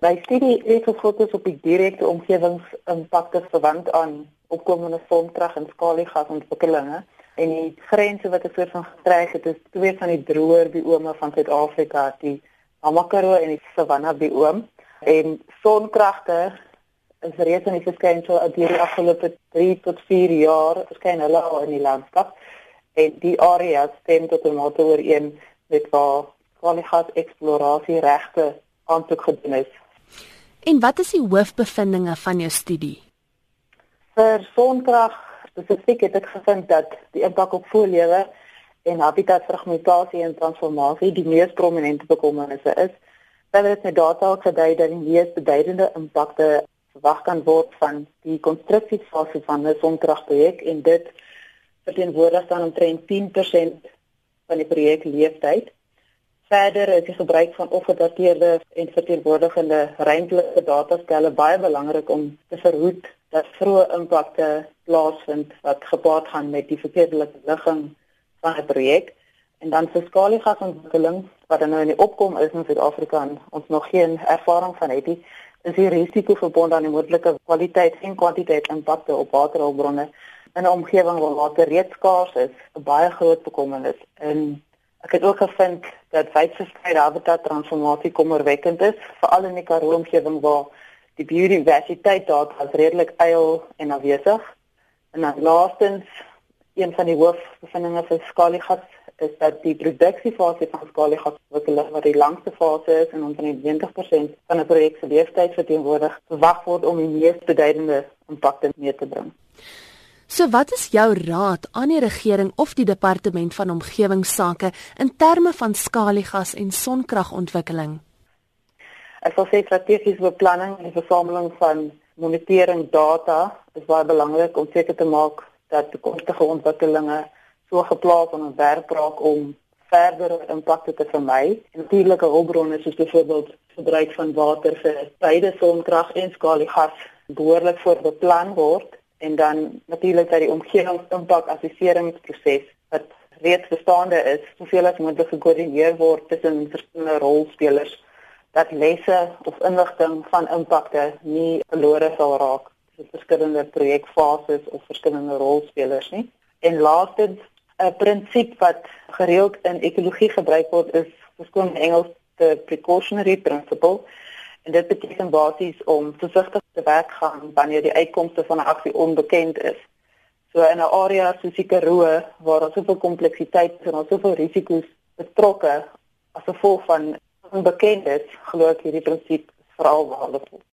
My studie het gefokus op die direkte omgewingsimpakte verwant aan opkomende sonkrag en skaliegasontwikkelinge en die grense wat ek soort van getrek het is twee van die droër biome van Suid-Afrika, die Namakwa en die Savanna biome en sonkragte is reeds in die verskynsel uit die afgelope 3 tot 4 jaar verskyn hulle al in die landskap. En die area stem tot 'n mate ooreen met waar skaliegas eksplorasie regte aansoek gedoen is. En wat is die hoofbevindinge van jou studie? Vir sonkrag spesifiek het ek gevind dat die impak op voëllewe en habitatfragmentasie en transformasie die mees prominente bekommernisse is. Verder het my data ook gedui dat die mees beduidende impakte verwag kan word van die konstruksiefase van 'n sonkragprojek en dit verteenwoordig dan omtrent 10% van die projekleeftyd. Verder is die gebruik van opgedateerde en verteenwoordigende ruimtelike dataskelle baie belangrik om te verhoed dat vroeë impakte plaasvind wat gepaard gaan met die verkeerde ligging van 'n projek. En dan vir skaliegasontwikkeling wat nou in die opkom is in Suid-Afrika en ons nog geen ervaring van het nie, is die risiko verbonde aan die moontlike kwaliteit en kwantiteit impakte op waterhulpbronne in 'n omgewing waar water reeds skaars is, 'n baie groot bekommernis. En Ek het ook gevind dat wydverspreide habitat transformasie kommerwekkend is, veral in die Karoo omgewing waar die biodiversiteit daar as redelik eil en afwesig. En dan laastens, een van die hoofbevindinge vir skaliegas is dat die produksiefase van skaliegas wat die langste fase is en omtrent 20% van 'n projek se lewensduur verteenwoordig, verwag word om die mees beduidende impakte mee te bring. So wat is jou raad aan die regering of die departement van omgewingsake in terme van skaliegas en sonkragontwikkeling? Ek wil sê strategiese beplanning en versameling van monitering data is baie belangrik om seker te maak dat toekomstige ontwikkelinge so geplaas en ontwerp raak om verdere impakte te vermy. Natuurlike hulpbronne soos byvoorbeeld gebruik van water vir beide sonkrag en skaliegas behoorlik voorbeplan word en dan natuurlik dat die omgewingsimpaksisseringsproses wat reeds bestaande is, soveel as moontlik gekoördineer word tussen verskillende rolspelers dat lesse of inligting van impakte nie verlore sal raak vir verskillende projekfases of verskillende rolspelers nie. En laastens 'n prinsip wat gereeld in ekologie gebruik word is verskoon Engels the precautionary principle En dit beteken basies om versigtig te werk gaan wanneer die uitkomste van 'n aksie onbekend is. So in 'n area soos die Karoo waar daar soveel kompleksiteit en daar soveel risiko's betrokke as gevolg van onbekend is, glo ek hierdie prinsip veral waardevol.